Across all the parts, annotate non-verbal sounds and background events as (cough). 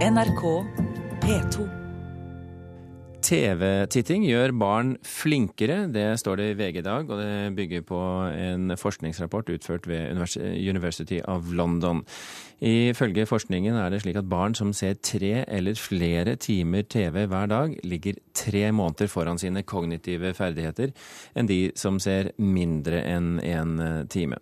NRK P2. TV-titting gjør barn flinkere, det står det i VG i dag, og det bygger på en forskningsrapport utført ved University of London. Ifølge forskningen er det slik at barn som ser tre eller flere timer TV hver dag, ligger tre måneder foran sine kognitive ferdigheter enn de som ser mindre enn én en time.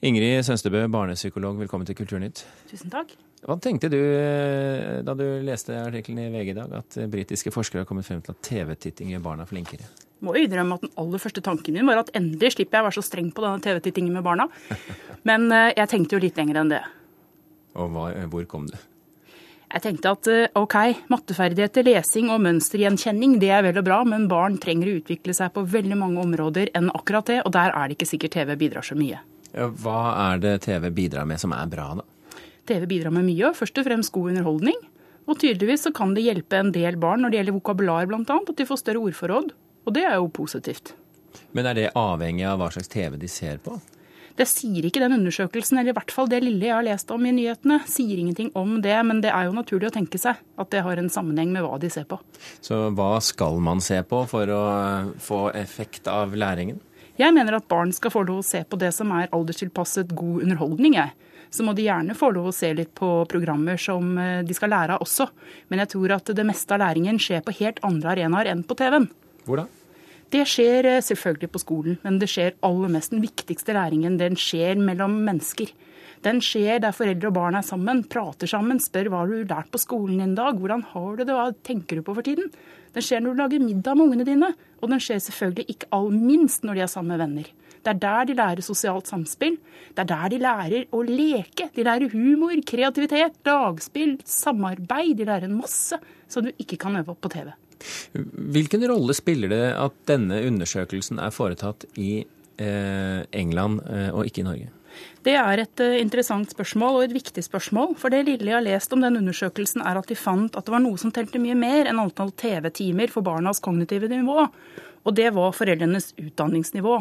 Ingrid Sønstebø, barnepsykolog, velkommen til Kulturnytt. Tusen takk. Hva tenkte du eh, da du leste artikkelen i VG i dag, at britiske forskere har kommet frem til at TV-titting gjør barna flinkere? Må jo innrømme at Den aller første tanken min var at endelig slipper jeg å være så streng på denne TV-tittingen med barna. (laughs) Men eh, jeg tenkte jo litt lenger enn det. Og hva, hvor kom du? Jeg tenkte at eh, OK, matteferdigheter, lesing og mønstergjenkjenning det er vel og bra, men barn trenger å utvikle seg på veldig mange områder enn akkurat det, og der er det ikke sikkert TV bidrar så mye. Hva er det TV bidrar med som er bra, da? TV bidrar med mye, først og fremst god underholdning. Og tydeligvis så kan det hjelpe en del barn når det gjelder vokabular bl.a., at de får større ordforråd. Og det er jo positivt. Men er det avhengig av hva slags TV de ser på? Det sier ikke den undersøkelsen, eller i hvert fall det lille jeg har lest om i nyhetene. Sier ingenting om det, men det er jo naturlig å tenke seg at det har en sammenheng med hva de ser på. Så hva skal man se på for å få effekt av læringen? Jeg mener at barn skal få lov å se på det som er alderstilpasset god underholdning, jeg så må de gjerne få lov å se litt på programmer som eh, de skal lære av også. Men jeg tror at det meste av læringen skjer på helt andre arenaer enn på TV-en. Hvor da? Det skjer eh, selvfølgelig på skolen, men det skjer aller mest den viktigste læringen. Den skjer mellom mennesker. Den skjer der foreldre og barn er sammen, prater sammen, spør hva har du lært på skolen din i dag, hvordan har du det, hva tenker du på for tiden? Den skjer når du lager middag med ungene dine, og den skjer selvfølgelig ikke all minst når de er sammen med venner. Det er der de lærer sosialt samspill. Det er der de lærer å leke. De lærer humor, kreativitet, lagspill, samarbeid. De lærer en masse som du ikke kan øve opp på TV. Hvilken rolle spiller det at denne undersøkelsen er foretatt i eh, England eh, og ikke i Norge? Det er et eh, interessant spørsmål og et viktig spørsmål. For det lille har lest om den undersøkelsen, er at de fant at det var noe som telte mye mer enn antall TV-timer for barnas kognitive nivå. Og det var foreldrenes utdanningsnivå.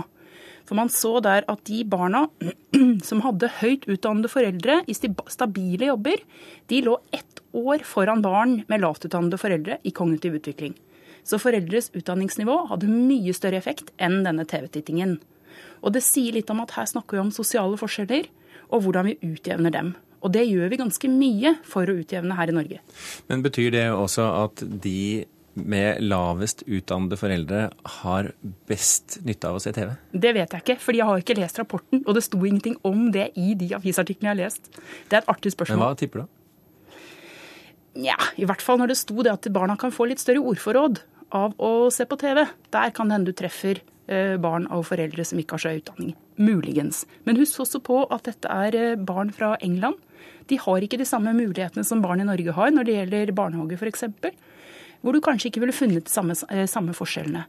For man så der at de barna (clears throat) som hadde høyt utdannede foreldre i stabile jobber, de lå ett år foran barn med lavtutdannede foreldre i kognitiv utvikling. Så foreldres utdanningsnivå hadde mye større effekt enn denne TV-tittingen. Og det sier litt om at her snakker vi om sosiale forskjeller, og hvordan vi utjevner dem. Og det gjør vi ganske mye for å utjevne her i Norge. Men betyr det også at de med lavest utdannede foreldre har best nytte av å se TV? Det vet jeg ikke, for jeg har ikke lest rapporten. Og det sto ingenting om det i de avisartiklene jeg har lest. Det er et artig spørsmål. Men hva tipper du? Ja, i hvert fall når det sto det at barna kan få litt større ordforråd av å se på TV. Der kan det hende du treffer eh, barn av foreldre som ikke har så utdanning. Muligens. Men husk også på at dette er eh, barn fra England. De har ikke de samme mulighetene som barn i Norge har når det gjelder barnehage f.eks hvor du kanskje ikke ville funnet de samme, eh, samme forskjellene.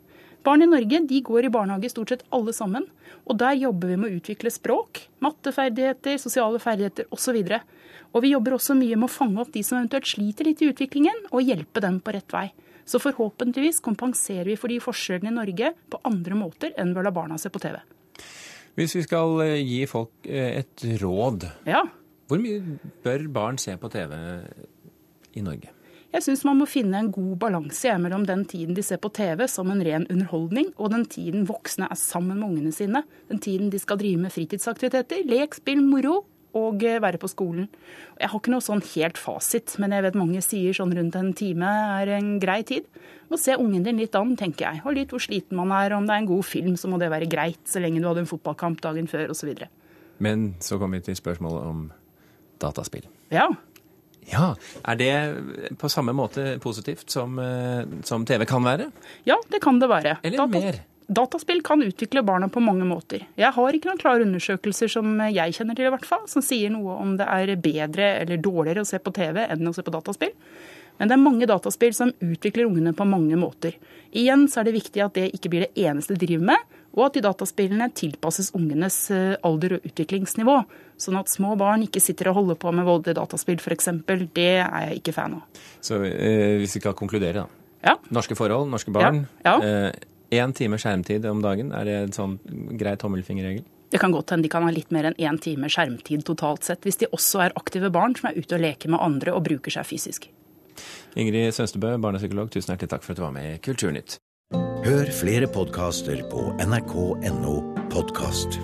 Barn i Norge de går i barnehage stort sett alle sammen. Og der jobber vi med å utvikle språk, matteferdigheter, sosiale ferdigheter osv. Og, og vi jobber også mye med å fange opp de som eventuelt sliter litt i utviklingen, og hjelpe dem på rett vei. Så forhåpentligvis kompenserer vi for de forskjellene i Norge på andre måter enn ved å la barna se på TV. Hvis vi skal eh, gi folk eh, et råd, ja. hvor mye bør barn se på TV i Norge? Jeg syns man må finne en god balanse mellom den tiden de ser på TV som en ren underholdning, og den tiden voksne er sammen med ungene sine. Den tiden de skal drive med fritidsaktiviteter, lek, spill, moro og eh, være på skolen. Jeg har ikke noe sånn helt fasit, men jeg vet mange sier sånn rundt en time er en grei tid. Må se ungen din litt an, tenker jeg. Og litt hvor sliten man er. Om det er en god film, så må det være greit, så lenge du hadde en fotballkamp dagen før osv. Men så kommer vi til spørsmålet om dataspill. Ja, ja, Er det på samme måte positivt som, eh, som TV kan være? Ja, det kan det være. Eller Data mer? Dataspill kan utvikle barna på mange måter. Jeg har ikke noen klare undersøkelser som jeg kjenner til, i hvert fall, som sier noe om det er bedre eller dårligere å se på TV enn å se på dataspill. Men det er mange dataspill som utvikler ungene på mange måter. Igjen så er det viktig at det ikke blir det eneste de driver med, og at de dataspillene tilpasses ungenes eh, alder og utviklingsnivå. Sånn at små barn ikke sitter og holder på med voldelige dataspill f.eks. Det er jeg ikke fan av. Så eh, hvis vi skal konkludere, da. Ja. Norske forhold, norske barn. Ja. ja. Én eh, time skjermtid om dagen, er det en sånn grei tommelfingerregel? Det kan godt hende de kan ha litt mer enn én time skjermtid totalt sett, hvis de også er aktive barn som er ute og leker med andre og bruker seg fysisk. Ingrid Sønstebø, barnepsykolog, tusen hjertelig takk for at du var med i Kulturnytt. Hør flere podkaster på nrk.no podkast.